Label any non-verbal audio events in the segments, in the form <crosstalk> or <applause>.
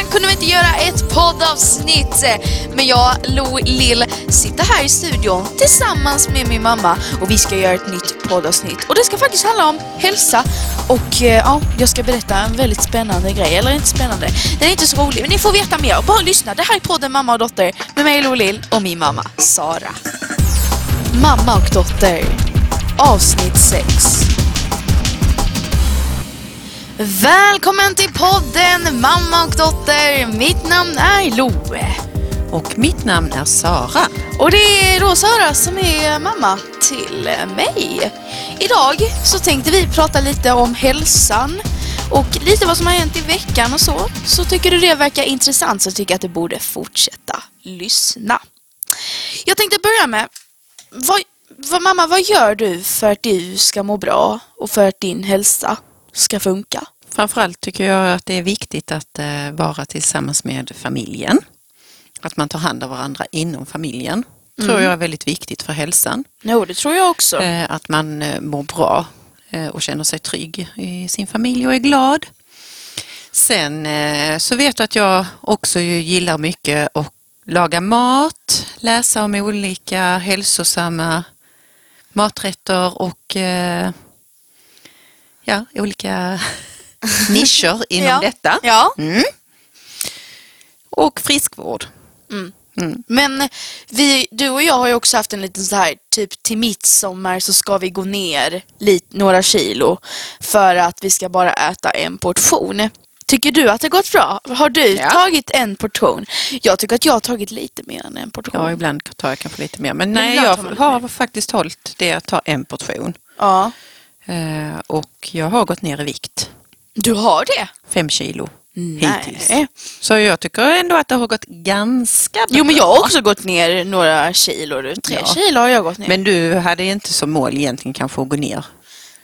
veckan kunde vi inte göra ett poddavsnitt. Men jag, Lo Lill, sitter här i studion tillsammans med min mamma och vi ska göra ett nytt poddavsnitt. Och det ska faktiskt handla om hälsa och eh, ja, jag ska berätta en väldigt spännande grej. Eller inte spännande, den är inte så rolig, men ni får veta mer. Bara lyssna, det här är podden Mamma och Dotter med mig Lo Lill och min mamma Sara. Mamma och Dotter, avsnitt 6. Välkommen till podden Mamma och Dotter. Mitt namn är Loe. Och mitt namn är Sara. Och det är då Sara som är mamma till mig. Idag så tänkte vi prata lite om hälsan och lite vad som har hänt i veckan och så. Så tycker du det verkar intressant så tycker jag att du borde fortsätta lyssna. Jag tänkte börja med, vad, vad, mamma vad gör du för att du ska må bra och för att din hälsa ska funka? Framförallt tycker jag att det är viktigt att eh, vara tillsammans med familjen. Att man tar hand om varandra inom familjen. tror jag är väldigt viktigt för hälsan. Jo, det tror jag också. Eh, att man eh, mår bra och känner sig trygg i sin familj och är glad. Sen så vet du att jag också gillar mycket att laga mat, läsa om olika hälsosamma maträtter och ja, olika nischer <laughs> inom Ja. detta. Ja. Mm. Och friskvård. Men vi, du och jag har ju också haft en liten så här, typ till midsommar så ska vi gå ner lite, några kilo för att vi ska bara äta en portion. Tycker du att det gått bra? Har du Ja. tagit en portion? Jag tycker att jag har tagit lite mer än en portion. Ja, ibland tar jag kanske lite mer. Men nej, jag har faktiskt hållit det att ta en portion. Ja. Eh, och jag har gått ner i vikt. Du har det? Fem kilo hittills. Nej. Så jag tycker ändå att det har gått ganska bra. Jo men jag har också gått ner några kilo. Tre Ja. kilo har jag gått ner. Men du hade inte som mål egentligen kanske att gå ner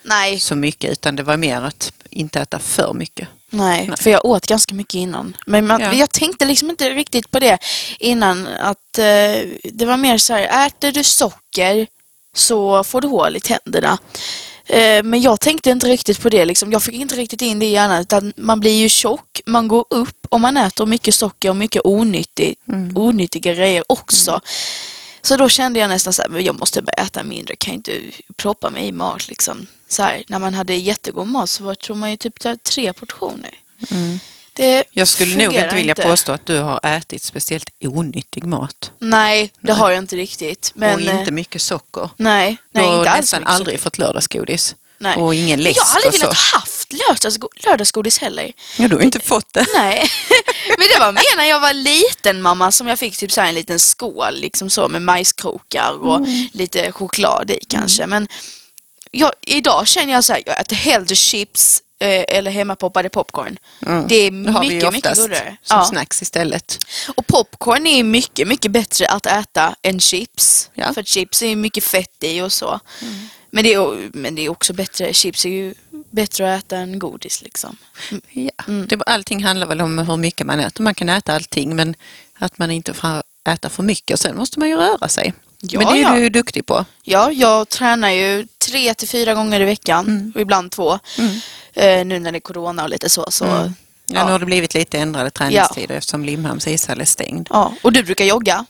nej, så mycket utan det var mer att inte äta för mycket. nej, Nej. för jag åt ganska mycket innan. Men man, Ja. jag tänkte liksom inte riktigt på det innan. Att eh, det var mer så här, äter du socker så får du hål i tänderna. Eh, men jag tänkte inte riktigt på det. Liksom. Jag fick inte riktigt in det i hjärnan. Utan man blir ju tjock, man går upp om man äter mycket socker och mycket onyttigt, onyttiga grejer också. Så då kände jag nästan så här, men jag måste börja äta mindre, kan inte proppa mig i mat liksom. Så här, när man hade jättegod mat så var, tror man ju typ tre portioner. Det Jag skulle nog inte vilja påstå att du har ätit speciellt onyttig mat. Nej, det har jag inte riktigt. Men, och inte eh, mycket socker. nej, Du nej har inte alls nästan mycket aldrig fått lördagsgodis. Nej. Och ingen läsk Jag har aldrig velat haft lördagsgo- lördagsgodis heller. Ja, du har inte fått det. <laughs> Nej, <laughs> men det var mer när jag var liten mamma som jag fick typ så här en liten skål liksom så med majskrokar och Mm. lite choklad i kanske. Men jag, idag känner jag så här, jag äter hellre chips eller hemmapoppade popcorn. Det är Det har vi ju mycket, mycket godare. som Ja. snacks istället. Och popcorn är mycket, mycket bättre att äta än chips. Ja. För chips är mycket fett i och så. Men, det är, men det är också bättre, chips är ju bättre att äta än godis liksom. Ja. Det, allting handlar väl om hur mycket man äter. Man kan äta allting men att man inte får äta för mycket. Sen måste man ju röra sig. Ja, men det är ja. du ju duktig på. Ja, jag tränar ju tre till fyra gånger i veckan och ibland två. Eh, nu när det är corona och lite så. så Ja. ja. Nu har det blivit lite ändrade träningstider eftersom Limhamns ishall är stängd. Ja, och du brukar jogga?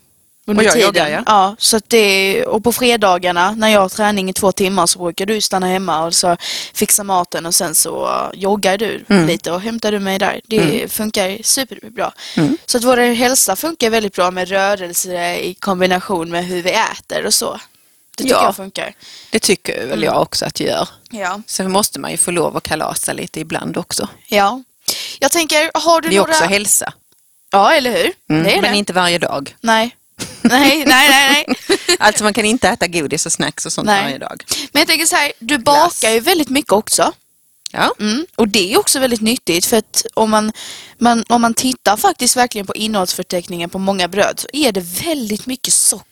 Under Och jag tiden. joggar, ja. ja så att det, och på fredagarna när jag har träning i två timmar så brukar du stanna hemma och så fixa maten och sen så joggar du Mm. lite och hämtar du mig där. Det funkar superbra. Mm. Så att vår hälsa funkar väldigt bra med rörelse i kombination med hur vi äter och så. Det tycker Ja. jag funkar. Det tycker väl jag också att det gör. Ja. Sen måste man ju få lov att kalasa lite ibland också. ja. Jag tänker, har du Det är några... också hälsa. Ja, eller hur? Mm. Det är Men det. inte varje dag. Nej. nej, <laughs> nej, nej, nej. Alltså man kan inte äta godis och snacks och sånt Nej. varje dag. Men jag tänker så här, du Glass. bakar ju väldigt mycket också. Ja. Mm. Och det är också väldigt nyttigt för att om man, man, om man tittar faktiskt verkligen på innehållsförteckningen på många bröd så är det väldigt mycket socker,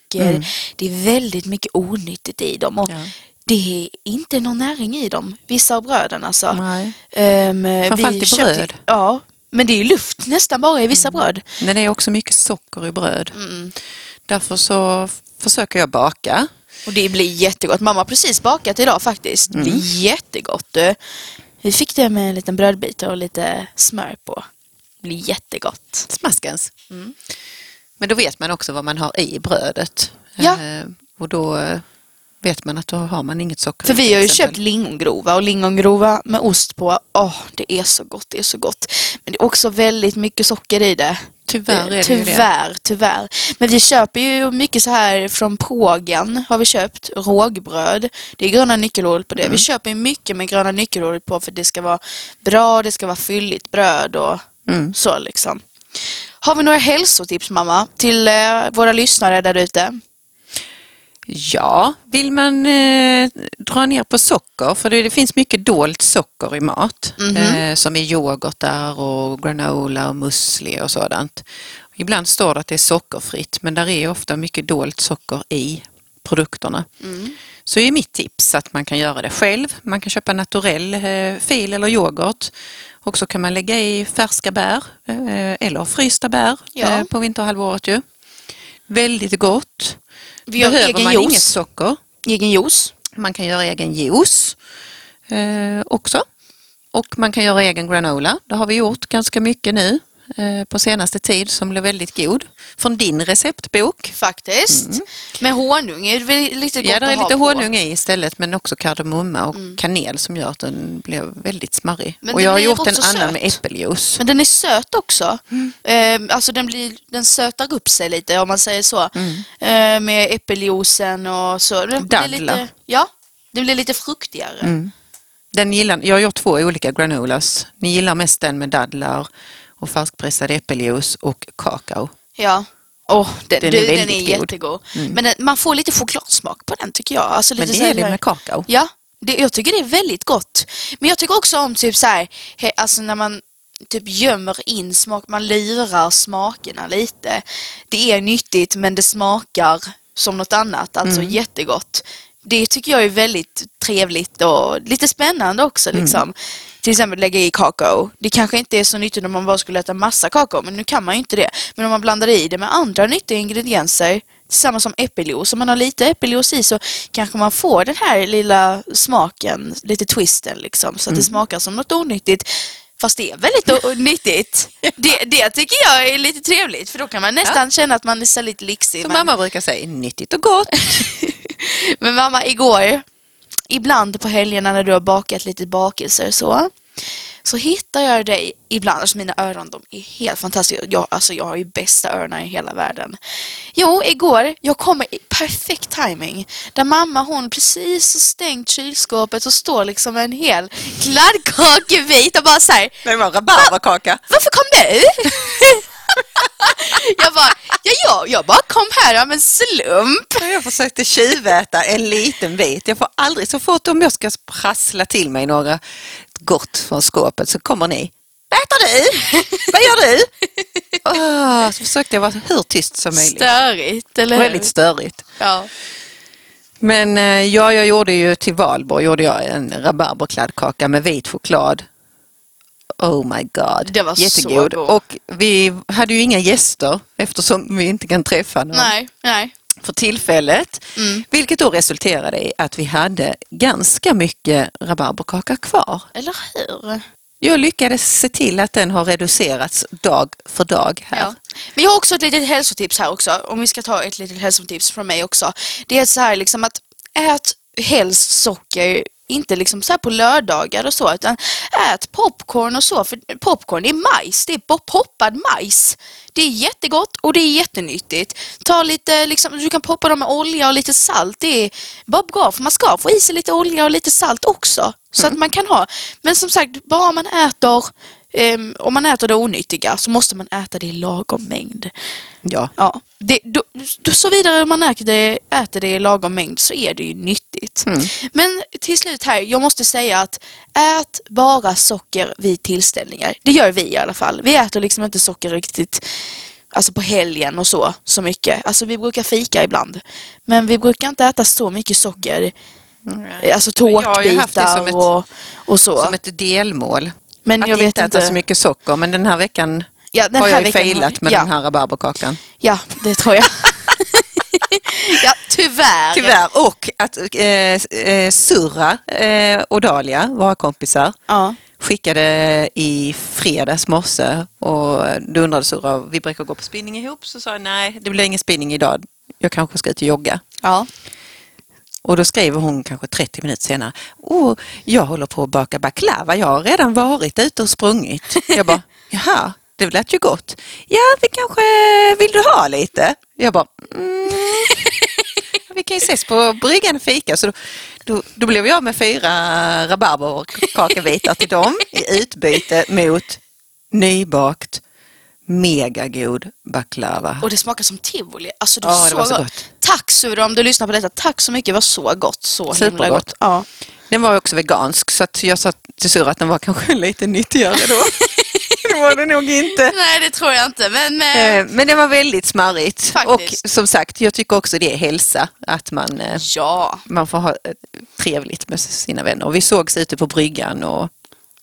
det är väldigt mycket onyttigt i dem och Ja. det är inte någon näring i dem, vissa av bröden alltså. Nej. Um, Framförallt i bröd. Ja, men det är luft nästan bara i vissa bröd. Men det är också mycket socker i bröd. Mm. Därför så försöker jag baka. Och det blir jättegott. Mamma har precis bakat idag faktiskt. Det blir jättegott. du. Vi fick det med en liten brödbit och lite smör på. Det blir jättegott. Smaskens. Mm. Men då vet man också vad man har i brödet. Ja. Eh, och då vet man att då har man inget socker. För vi har ju köpt lingongrova och lingongrova med ost på, åh det är så gott, det är så gott. Men det är också väldigt mycket socker i det. Tyvärr är det ju det. Tyvärr, tyvärr. Men vi köper ju mycket så här från Pågen har vi köpt, rågbröd. Det är gröna nyckelhål på det. Mm. Vi köper ju mycket med gröna nyckelhål på för det ska vara bra, det ska vara fylligt bröd och Mm. så liksom. Har vi några hälsotips mamma till eh, våra lyssnare där ute? Ja, vill man eh, dra ner på socker, för det, det finns mycket dolt socker i mat, Mhm. eh, som i yoghurtar och granola och musli och sådant. Ibland står det att det är sockerfritt, men där är ofta mycket dolt socker i produkterna. Mm. Så är mitt tips att man kan göra det själv. Man kan köpa naturell eh, fil eller yoghurt och så kan man lägga i färska bär eh, eller frysta bär Ja. eh, på vinterhalvåret ju. Väldigt gott. Vi gör Behöver egen man juice. inget socker. Egen juice. Man kan göra egen juice eh, också. Och man kan göra egen granola. Det har vi gjort ganska mycket nu på senaste tid som blev väldigt god. Från din receptbok. Faktiskt. Med honung är det väl lite gott Mm. Ja, det är lite på. honung i istället men också kardemumma och kanel som gör att den blev väldigt smarrig. Men och jag har gjort en också annan med söt. äppeljuice. Men den är söt också. Mm. Eh, alltså den, blir, den sötar upp sig lite om man säger så. Mm. Eh, med äppeljuicen och så. Dadlar. lite, ja, det blir lite fruktigare. Mm. Den gillar, jag har gjort två olika granolas. Ni gillar mest den med dadlar och färskpressad äppeljuice och kakao. Ja. Oh, den, Den den, är den är jättegod. Men den, man får lite chokladsmak på den tycker jag. Alltså, Men det är det med kakao. Ja, det, jag tycker det är väldigt gott. Men jag tycker också om typ så här, he, alltså när man typ gömmer in smak, man lirar smakerna lite. Det är nyttigt men det smakar som något annat, alltså Mm. jättegott. Det tycker jag är väldigt trevligt och lite spännande också Mm. liksom. Till exempel lägga i kakao. Det kanske inte är så nyttigt om man bara skulle äta massa kakao, men nu kan man ju inte det. Men om man blandar i det med andra nyttiga ingredienser, samma som äppeljuice, om man har lite äppeljuice i så kanske man får den här lilla smaken, lite twisten liksom, så att det smakar som något onyttigt. Fast det är väldigt <laughs> nyttigt. Det, det tycker jag är lite trevligt för då kan man nästan känna att man är så lite lyxig. Som men- mamma brukar säga, nyttigt och gott. <laughs> men mamma, igår, ibland på helgerna när du har bakat lite bakelser så, så hittar jag dig ibland, alltså mina öron de är helt fantastiska. Jag, alltså jag har ju bästa öronen i hela världen. Jo, igår, jag kommer i perfekt timing där mamma hon precis har stängt kylskåpet och står liksom med en hel kladdkakebit och bara så här, Det var rabarberkaka. varför kom du? <laughs> <laughs> <laughs> jag bara, ja, jag, jag bara kom här av en slump. Jag försökte tjuväta en liten bit. Jag får aldrig, så fort om jag ska prassla till mig några gott från skåpet så kommer ni. Vad äter du? Vad gör du? Åh, <laughs> så försökte jag vara hur tyst som möjligt. Störigt, eller hur? Väldigt störigt. Ja. Men eh, ja, jag gjorde ju till valborg gjorde jag en rabarberkladdkaka med vit choklad. Oh my god. Det var så Jättegod. god. Och vi hade ju inga gäster eftersom vi inte kan träffa någon Nej, nej. för tillfället. Mm. Vilket då resulterade i att vi hade ganska mycket rabarberkaka kvar. Eller hur? Jag lyckades se till att den har reducerats dag för dag här. Ja. Men jag har också ett litet hälsotips här också. Om vi ska ta ett litet hälsotips från mig också. Det är så här liksom att ät helst socker inte liksom så på lördagar och så utan ät popcorn och så för popcorn är majs, det är pop- poppad majs. Det är jättegott och det är jättenyttigt. Ta lite, liksom, du kan poppa dem med olja och lite salt. Det är bara bra för man ska få i sig lite olja och lite salt också. Så att man kan ha. Men som sagt, bara man äter Ehm, om man äter det onyttiga så måste man äta det i lagom mängd. Ja. Ja, det, då, då, så vidare man äter det, äter det i lagom mängd så är det ju nyttigt. Men till slut här, jag måste säga att ät bara socker vid tillställningar. Det gör vi i alla fall. Vi äter liksom inte socker riktigt alltså på helgen och så, så mycket. Alltså vi brukar fika ibland. Men vi brukar inte äta så mycket socker. Alltså haft det tårtbitar som ett- och, och så. Som ett delmål. Men att jag vet inte äta inte. så mycket socker men den här veckan Ja, den har här jag ju failat med ja. den här rabarberkakan. Ja, det tror jag. <laughs> ja, tyvärr. Tyvärr. Och att eh, eh, Surra eh, och Dalia, våra kompisar, Ja. skickade i fredags morse och då undrade Sura, vi brukar gå på spinning ihop, så sa jag nej, det blir ingen spinning idag. Jag kanske ska ut och jogga. Ja. Och då skriver hon kanske 30 minuter senare, åh, jag håller på att baka baklava, jag har redan varit ute och sprungit. Jag bara, jaha, det lät ju gott. Ja, vi kanske, vill du ha lite? Jag bara, mm. Vi kan ju ses på bryggan och fika. Så då, då, då blev jag med fyra rabarberkakebitar till dem i utbyte mot nybakt megagod baklava. Och det smakar som tivoli. Alltså det, Ja, det så, var så gott. gott. Tack Sura om du lyssnar på detta. Tack så mycket. Det var så gott. Så himla Supergott. gott. Ja. Den var också vegansk så jag sa till Sura att den var kanske <laughs> lite nyttigare då. Var det nog inte. Nej, det tror jag inte. Men eh, Eh, Men det var väldigt smarrigt. Faktiskt. Och som sagt, jag tycker också det är hälsa. Att man, eh, ja, man får ha eh, trevligt med sina vänner. Och vi sågs ute på bryggan och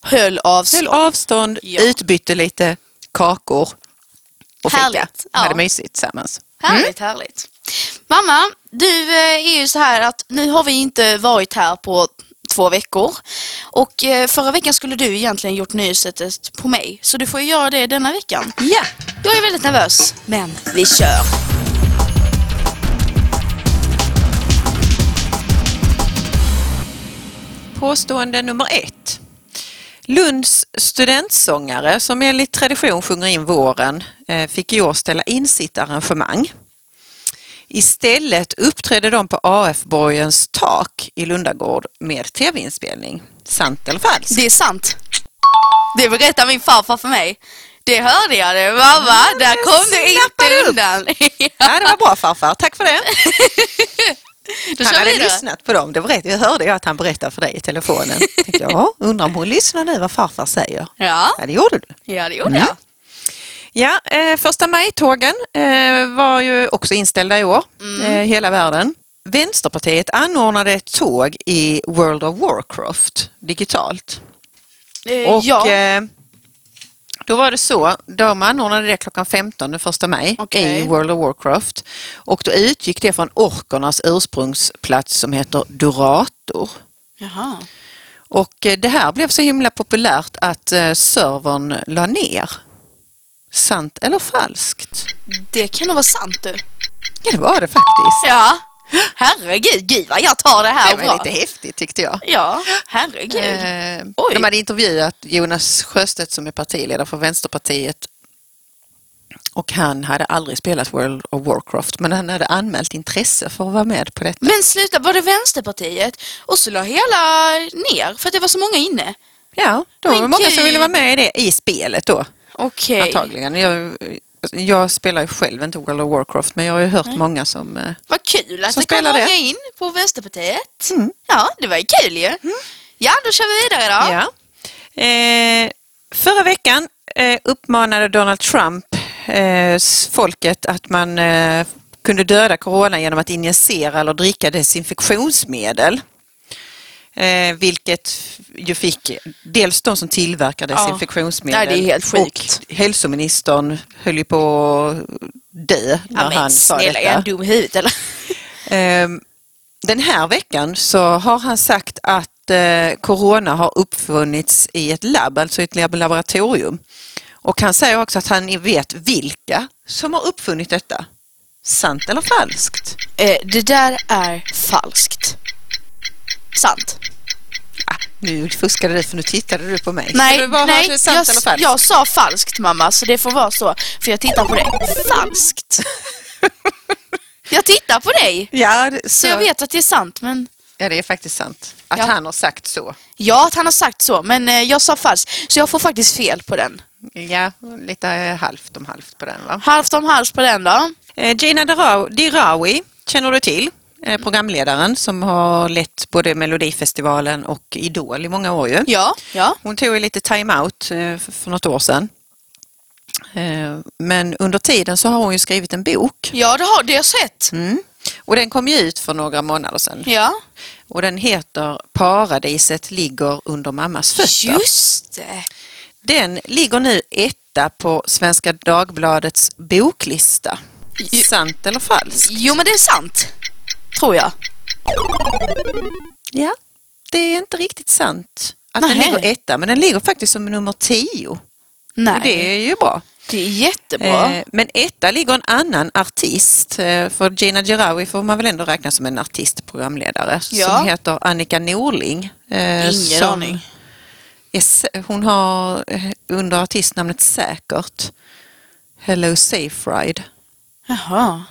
höll avstånd. höll avstånd, Ja. utbytte lite kakor och fika. Härligt, ja. Hade mysigt tillsammans. Härligt, härligt. Mamma, du är ju så här att nu har vi inte varit här på två veckor. Och eh, förra veckan skulle du egentligen gjort nyhetssättet på mig. Så du får göra det denna veckan. Ja. Jag är väldigt nervös, men vi kör. Påstående nummer ett. Lunds studentsångare som enligt tradition sjunger in våren eh, fick i år ställa in sitt arrangemang. Istället uppträdde de på AF-borgens tak i Lundagård med tv-inspelning. Sant eller falskt? Det är sant. Det berättar min farfar för mig. Det hörde jag det. Mamma, där kom du inte upp. undan. <laughs> Ja, det var bra farfar. Tack för det. <laughs> Då Han hade lyssnat på dem. Det, berätt, det hörde jag att han berättade för dig i telefonen. <laughs> Tänkte jag, "Ja, undrar om hon lyssnar nu vad farfar säger. Ja, Ja, det gjorde du. ja det gjorde Mm. jag. Ja, eh, första maj-tågen eh, var ju också inställda i år, eh, hela världen. Vänsterpartiet anordnade ett tåg i World of Warcraft digitalt. Eh, Och ja. eh, då var det så, de anordnade det klockan 15 den första maj Okej. i World of Warcraft. Och då utgick det från orkernas ursprungsplats som heter Durator. Jaha. Och eh, det här blev så himla populärt att servern la ner. Sant eller falskt? Det kan nog vara sant du. Ja, det var det faktiskt. Ja. Herregud, gud vad jag tar det här Det var bra. lite häftigt tyckte jag. Ja, herregud. Eh, Oj. de hade intervjuat Jonas Sjöstedt som är partiledare för Vänsterpartiet och han hade aldrig spelat World of Warcraft men han hade anmält intresse för att vara med på detta. Men sluta, var det Vänsterpartiet? Och så la hela ner för att det var så många inne. Ja, då var det många som gud. ville vara med i det i spelet då. Okej. Antagligen. Jag, jag spelar ju själv inte World of Warcraft men jag har ju hört många som... eh, Vad kul att Som det kom spelar många det. in på Vänsterpartiet. Mm. Ja, det var ju kul ju. Ja, då kör vi vidare då. Ja. Eh, förra veckan eh, uppmanade Donald Trump eh, folket att man eh, kunde döda corona genom att injicera eller dricka desinfektionsmedel. Eh, vilket ju fick dels de som tillverkar Ja. desinfektionsmedel Nej, det är helt sjukt. och hälsoministern höll ju på att dö när Ja, men han sa snälla, är detta. jag dum i huvudet eller? Ehm, Den här veckan så har han sagt att eh, corona har uppfunnits i ett labb, alltså i ett lab- laboratorium. Och han säger också att han vet vilka som har uppfunnit detta. Sant eller falskt? Eh, det där är falskt. Sant. Ah, nu fuskade du för nu tittade du på mig. Nej, nej jag, jag sa falskt mamma, så det får vara så. För jag tittar på dig. Falskt. <laughs> Jag tittar på dig. Ja, det, Så jag vet att det är sant, men... ja, det är faktiskt sant. Att Ja. han har sagt så. Ja, att han har sagt så, men eh, jag sa falskt. Så jag får faktiskt fel på den. Ja, lite eh, halvt om halvt på den va? Halvt om halvt på den då. Eh, Gina Dira- Dirawi känner du till, programledaren som har lett både Melodifestivalen och Idol i många år ju. Ja, ja. Hon tog ju lite time-out eh, för något år sedan. Eh, Men under tiden så har hon ju skrivit en bok Ja, det har det jag sett. mm. och den kom ju ut för några månader sedan. Ja, Och den heter Paradiset ligger under mammas fötter. just det. Den ligger nu etta på Svenska Dagbladets boklista. Ju- Sant eller falskt? Jo, men det är sant. Tror jag. Ja, det är inte riktigt sant. att den Nähä. ligger etta, men den ligger faktiskt som nummer tio. Nej, Och det är ju bra. det är jättebra. Eh, men etta ligger en annan artist, eh, för Gina Girawi får man väl ändå räkna som en artistprogramledare, Ja. som heter Annika Norling. eh, Ingen aning. är hon har eh, under artistnamnet Säkert Hello Safe Ride. Jaha.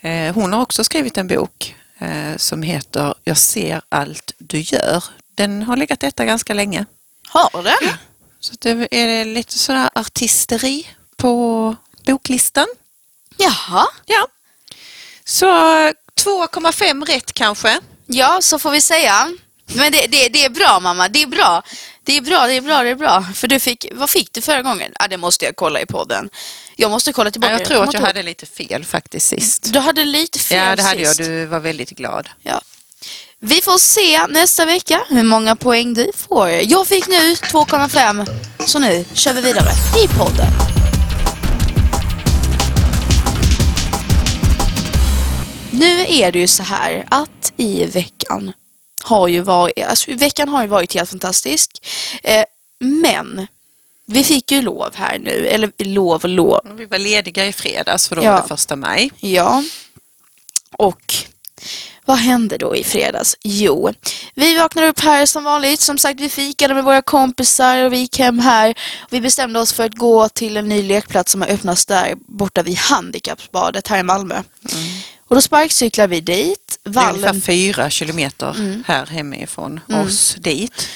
Eh, Hon har också skrivit en bok eh, som heter Jag ser allt du gör. Den har legat etta ganska länge. Har den? Så det är lite sådär artisteri på boklistan. Jaha. Ja. Så 2,5 rätt kanske. Ja, så får vi säga. Men det, det, det är bra mamma, det är bra. Det är bra, det är bra, det är bra. För du fick, vad fick du förra gången? Ja, det måste jag kolla i podden. Jag måste kolla tillbaka. jag tror att jag kommer hade lite fel faktiskt sist. ihåg. Du hade lite fel Ja, det hade jag. sist. Du var väldigt glad. Ja. Vi får se nästa vecka hur många poäng du får. Jag fick nu 2,5. Så nu kör vi vidare i podden. Nu är det ju så här att i veckan har ju varit, alltså veckan har ju varit helt fantastisk. Eh, men vi fick ju lov här nu, eller lov och lov. Vi var lediga i fredags för då Ja. var det första maj. Ja. Och vad hände då i fredags? Jo, vi vaknade upp här som vanligt. Som sagt, vi fikade med våra kompisar och vi gick hem här. Vi bestämde oss för att gå till en ny lekplats som har öppnats där borta vid Handikappsbadet här i Malmö. Och då sparkcyklar vi dit. Det är ungefär Vallen, fyra kilometer Mm. här hemifrån oss dit.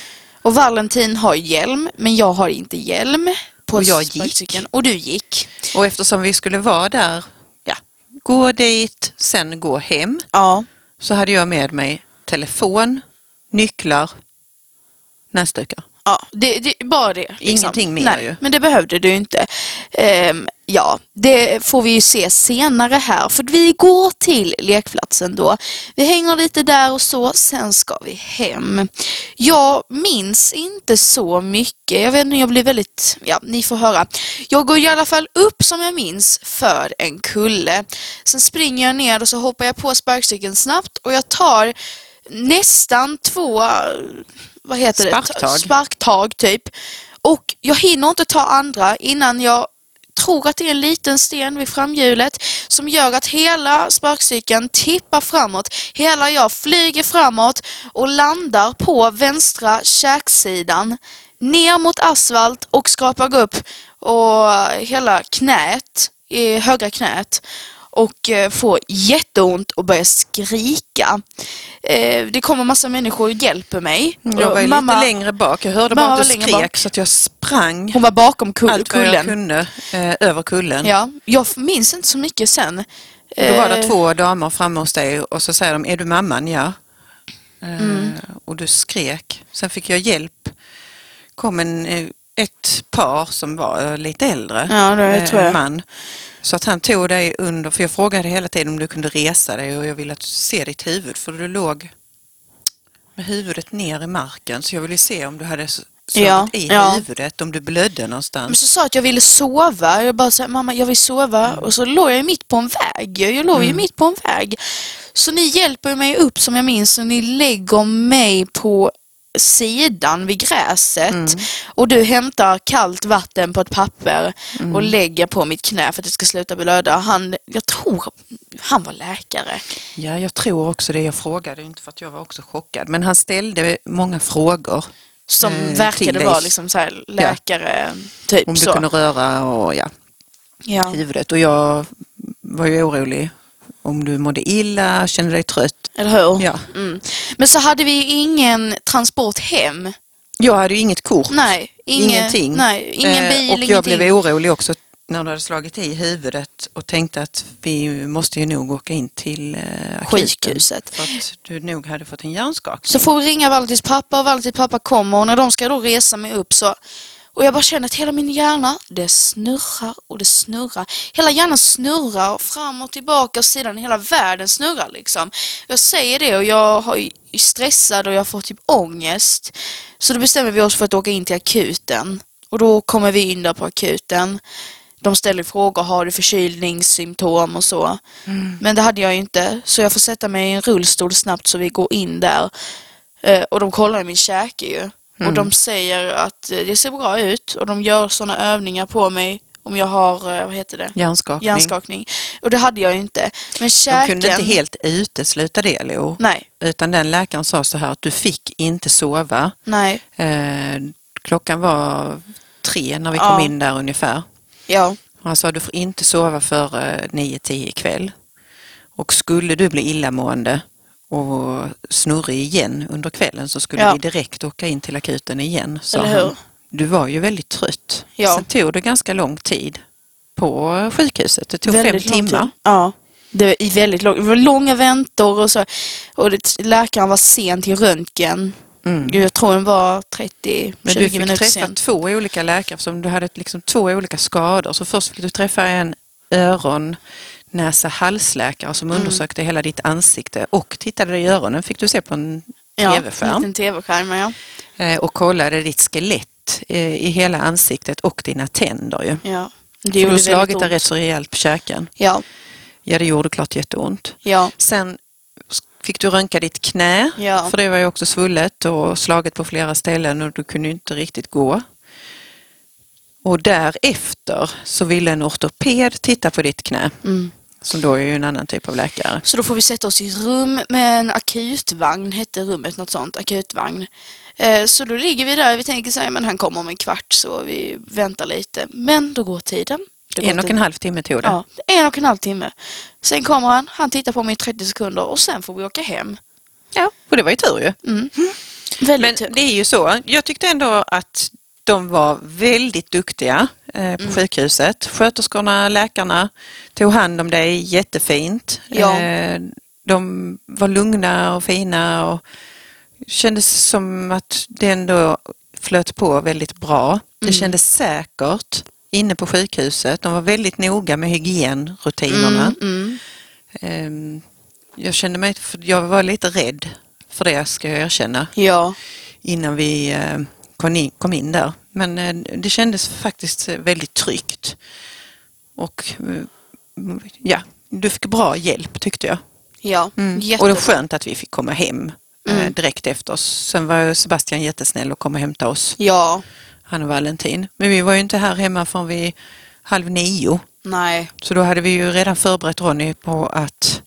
Och Valentin har hjälm, men jag har inte hjälm. På Och jag gick. Och du gick. Och eftersom vi skulle vara där, ja, gå dit, sen gå hem, Ja. så hade jag med mig telefon, nycklar, näsdukar. Ja, det, det, bara det. liksom. Ingenting mer Nej, ju. Men det behövde du inte. Ehm, ja, det får vi ju se senare här. För vi går till lekplatsen då. Vi hänger lite där och så, sen ska vi hem. Jag minns inte så mycket. Jag vet inte, jag blir väldigt... Ja, ni får höra. Jag går i alla fall upp som jag minns för en kulle. Sen springer jag ner och så hoppar jag på sparkcykeln snabbt och jag tar nästan två vad heter Sparktag. det? Sparktag typ. Och jag hinner inte ta andra innan jag tror att det är en liten sten vid framhjulet som gör att hela sparkcykeln tippar framåt. Hela jag flyger framåt och landar på vänstra käksidan ner mot asfalt och skrapar upp och hela knät, i högra knät och eh, får jätteont och börjar skrika. Eh, det kommer massa människor och hjälper mig. Jag var Mamma- lite längre bak, jag hörde bara att du skrek så att jag sprang Hon var bakom kull- allt vad jag kullen. kunde eh, över kullen. Ja, jag minns inte så mycket sen. Då var det två damer framme hos dig och så säger de, är du mamman? Ja. Mm. Och du skrek. Sen fick jag hjälp. kom en, ett par som var lite äldre. Ja, det tror jag. en man. Så att han tog dig under, för jag frågade hela tiden om du kunde resa dig och jag ville att se ditt huvud för du låg med huvudet ner i marken så jag ville se om du hade s- slagit Ja, i ja. huvudet, om du blödde Men någonstans. så sa att jag ville sova. Jag bara sa, mamma jag vill sova. Mm. Och så låg jag mitt på en väg. Jag låg ju mitt på en väg. Så ni hjälper mig upp som jag minns och ni lägger mig på sidan vid gräset. Mm. Och du hämtar kallt vatten på ett papper Mm. och lägger på mitt knä för att det ska sluta blöda. Han, jag tror han var läkare. Ja, jag tror också det. Jag frågade inte för att jag var också chockad. Men han ställde många frågor. Som Eh, verkade vara liksom så läkare, typ Om du så. kunde röra och ja, Ja. huvudet. Och jag var ju orolig om du mådde illa, kände dig trött. Eller hur? Ja. Mm. Men så hade vi ingen transport hem. Jag hade ju inget kort. Nej, ingen, Ingenting. Nej, ingen Eh, bil, och jag ingenting. blev orolig också när du hade slagit i huvudet och tänkte att vi måste ju nog åka in till eh. Sjukhuset. För att du nog hade fått en hjärnskakning. Så får vi ringa Valentins pappa och Valentins pappa kommer och när de ska då resa mig upp så och jag bara känner att hela min hjärna, det snurrar och det snurrar. Hela hjärnan snurrar fram och tillbaka och sidan, hela världen snurrar liksom. Jag säger det och jag är stressad och jag får typ ångest. Så då bestämmer vi oss för att åka in till akuten. Och då kommer vi in där på akuten. De ställer frågor, har du förkylningssymptom och så. Men det hade jag ju inte, så jag får sätta mig i en rullstol snabbt så vi går in där. Eh, och de kollar i min käke ju. Och de säger att eh, det ser bra ut och de gör sådana övningar på mig om jag har, eh, vad heter det? Hjärnskakning. Hjärnskakning. Och det hade jag inte. Men De käken... kunde inte helt utesluta det, Lo. Nej, Utan den läkaren sa så här att du fick inte sova. nej, Eh, klockan var tre när vi Ja. kom in där ungefär. ja, Han sa du får inte sova före 9-10 ikväll. Och skulle du bli illamående och snurrig igen under kvällen så skulle Ja. vi direkt åka in till akuten igen. Sa han. Du var ju väldigt trött. Ja. Sen tog det ganska lång tid på sjukhuset. Det tog Väldigt fem timmar. tid. Ja. Det är väldigt lång, det var långa väntor och så. Och det, läkaren var sen till röntgen. Mm. Jag tror den var 30-20 Men du fick minuter träffa sen. två olika läkare eftersom du hade liksom två olika skador. Så först fick du träffa en öron, näsa, halsläkare som Mm. undersökte hela ditt ansikte och tittade dig i öronen fick du se på en Ja, tv-skärm en liten tv-skärm, ja. eh, och kollade ditt skelett eh, i hela ansiktet och dina tänder ju. ja. Det För du gjorde har slagit väldigt dig ont. rätt så rejält på käken. Ja, Ja, det gjorde klart jätteont. ja, Sen fick du röntga ditt knä, Ja. för det var ju också svullet och slaget på flera ställen och du kunde inte riktigt gå. Och därefter så ville en ortoped titta på ditt knä, mm. Som då är ju en annan typ av läkare. Så då får vi sätta oss i ett rum med en akutvagn, hette rummet något sånt, akutvagn. Eh, Så då ligger vi där, vi tänker så här, men han kommer om en kvart så vi väntar lite. Men då går tiden. Går En och en halv timme tog det. Ja, en och en halv timme. Sen kommer han, han tittar på mig i 30 sekunder och sen får vi åka hem. Ja, och det var ju tur ju. Mm. Väldigt Men tur. det är ju så, jag tyckte ändå att de var väldigt duktiga eh, på sjukhuset. Sköterskorna, läkarna tog hand om dig jättefint. Ja. Eh, de var lugna och fina och kändes som att det ändå flöt på väldigt bra. Det kändes säkert inne på sjukhuset. De var väldigt noga med hygienrutinerna. Mm, mm. Ehm, Jag kände mig, jag var lite rädd för det ska jag erkänna Ja, innan vi eh, kom in, kom in där. Men eh, det kändes faktiskt väldigt tryggt. Och eh, ja, du fick bra hjälp tyckte jag. ja. Mm. Och det var skönt att vi fick komma hem eh, Mm. direkt efter oss. Sen var Sebastian jättesnäll och kom och hämtade oss, Ja, han och Valentin. Men vi var ju inte här hemma förrän vi halv nio. nej. Så då hade vi ju redan förberett Ronny på att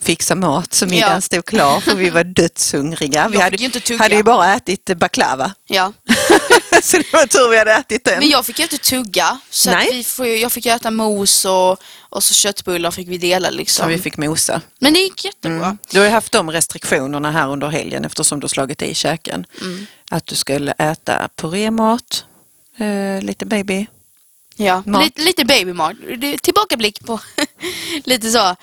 fixa mat så middagen Ja. stod klar för vi var <laughs> dödshungriga. Vi hade, ju hade ju bara ätit baklava. Ja. <laughs> så det var tur vi hade ätit den. Men jag fick ju inte tugga. Så vi får, jag fick äta mos och, och så köttbullar fick vi dela Så liksom. vi fick mosa. Men det gick jättebra. Mm. Du har ju haft de restriktionerna här under helgen eftersom du slagit i käken. Mm. Att du skulle äta purémat, eh, lite baby. Ja, Mat. lite, lite babymat. Tillbakablick på <laughs> lite så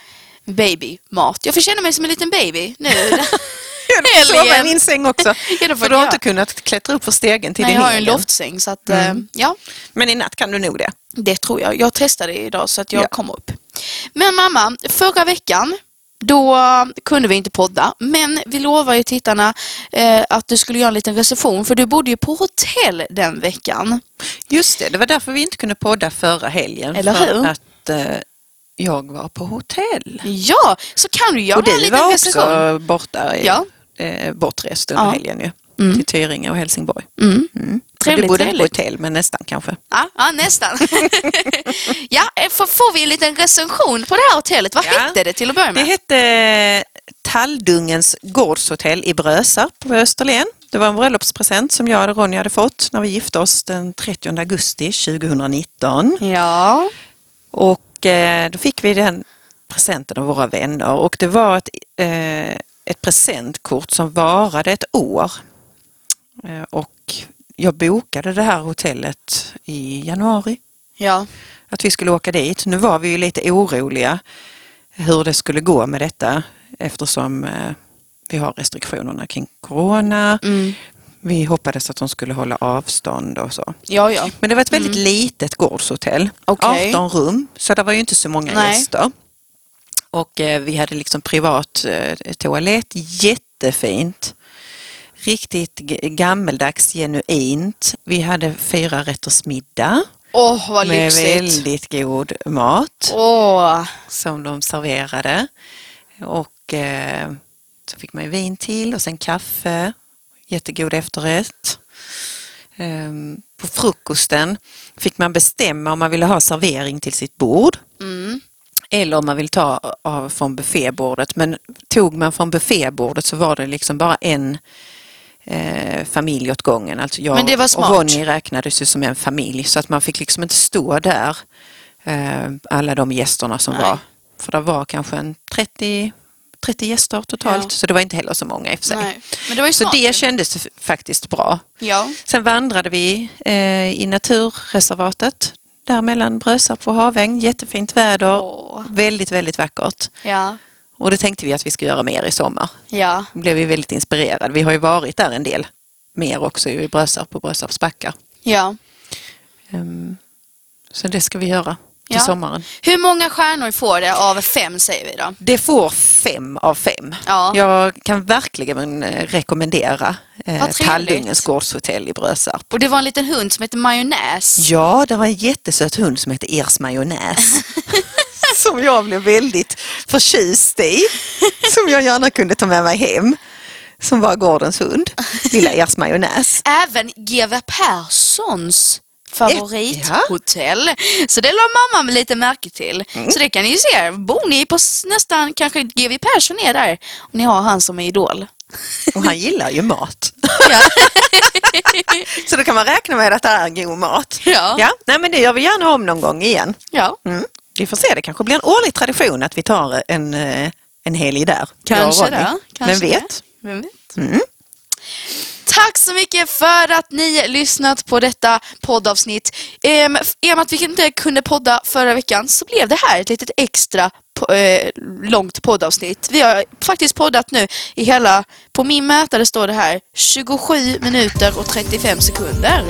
babymat. Jag får känna mig som en liten baby nu. <laughs> Jag <laughs> sov i min säng också. <laughs> Ja, för du har göra. inte kunnat klättra upp för stegen till Nej, din jag har en egen. loftsäng så att eh, ja, Men i natt kan du nog det. det tror jag. Jag testade idag så att jag Ja. kommer upp. Men mamma, förra veckan då kunde vi inte podda, men vi lovade ju tittarna eh, att du skulle göra en liten recension för du bodde ju på hotell den veckan. Just det, det var därför vi inte kunde podda förra helgen. Eller hur? att eh, jag var på hotell. Ja, så kan du göra Och en du liten var recension. också borta i, Ja. eh, bortrest under Ja. helgen ju. Mm. Till Tyringe och Helsingborg. Mm. Mm. Trevligt, du bodde inte på trevligt. hotell, men nästan kanske. Ja, ja nästan. <laughs> ja, eh, får, vi en liten recension på det här hotellet? Vad Ja. hette det till att börja Det med? hette Talldungens gårdshotell i Brösarp på Österlen. Det var en bröllopspresent som jag och Ronja hade fått när vi gifte oss den 30 augusti 2019. Ja. Och då fick vi den presenten av våra vänner och det var ett, eh, ett presentkort som varade ett år. Eh, och jag bokade det här hotellet i januari, Ja. att vi skulle åka dit. Nu var vi ju lite oroliga hur det skulle gå med detta eftersom eh, vi har restriktionerna kring corona. Mm. Vi hoppades att de skulle hålla avstånd och så. Ja, ja. Men det var ett väldigt litet gårdshotell. Mm. Okej. 18 rum, så det var ju inte så många Nej. gäster. Och eh, vi hade liksom privat eh, toalett, jättefint. Riktigt gammeldags, genuint. Vi hade fyra rätters middag Åh, vad med lyxigt. väldigt god mat Åh, som de serverade. Och eh, så fick man ju vin till och sen kaffe, jättegod efterrätt. Ehm, På frukosten fick man bestämma om man ville ha servering till sitt bord Mm. eller om man vill ta av från buffébordet. Men tog man från buffébordet så var det liksom bara en eh, familj åt gången. Alltså jag Men det var och smart. Ronny räknades ju som en familj så att man fick liksom inte stå där eh, alla de gästerna som Nej. var. För det var kanske en 30, 30 gäster totalt Ja. så det var inte heller så många i och för sig. Nej. Men det var ju Så det kändes faktiskt bra. Ja. Sen vandrade vi eh, i naturreservatet där mellan Brösarp och Haväng. Jättefint väder. Åh. Väldigt, väldigt vackert. Ja. Och det tänkte vi att vi ska göra mer i sommar. Ja. Då blev vi väldigt inspirerade. Vi har ju varit där en del mer också i Brösarp och Brösarps backar. Ja. Ehm, så det ska vi göra till Ja. sommaren. Hur många stjärnor får det av fem säger vi då? Det får fem av fem. Ja. Jag kan verkligen eh, rekommendera eh. Tallungens gårdshotell i Brösarp. Och det var en liten hund som heter Majonnäs. Ja, det var en jättesöt hund som hette Ers majonnäs. <laughs> som jag blev väldigt förtjust i. Som jag gärna kunde ta med mig hem. Som var gårdens hund. Lilla Ers majonnäs. Även GW Perssons favorithotell. Så det la mamma lite märke till. Mm. Så det kan ni ju se. Bor ni på nästan kanske GW Persson är där och ni har han som är idol. Och han gillar ju mat. <laughs> Ja. <laughs> Så då kan man räkna med att det är god mat. Ja. ja nej, men det gör vi gärna om någon gång igen. ja. Mm. Vi får se, det kanske blir en årlig tradition att vi tar en, eh, en helg där. Kanske det. Kanske Vem vet? Det. Vem vet? Mm. Tack så mycket för att ni lyssnat på detta poddavsnitt. Ehm, I och med att vi inte kunde podda förra veckan så blev det här ett litet extra po- eh, långt poddavsnitt. Vi har faktiskt poddat nu i hela, på min mätare står det här 27 minuter och 35 sekunder.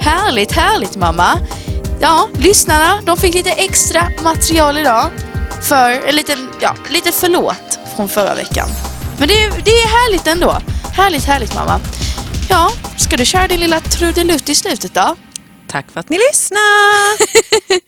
Härligt, härligt mamma. Ja, lyssnarna, de fick lite extra material idag för en liten, ja, lite förlåt från förra veckan. Men det, det är härligt ändå. Härligt, härligt mamma. Ja, ska du köra din lilla trudelutt i slutet då? Tack för att ni lyssnar! <laughs>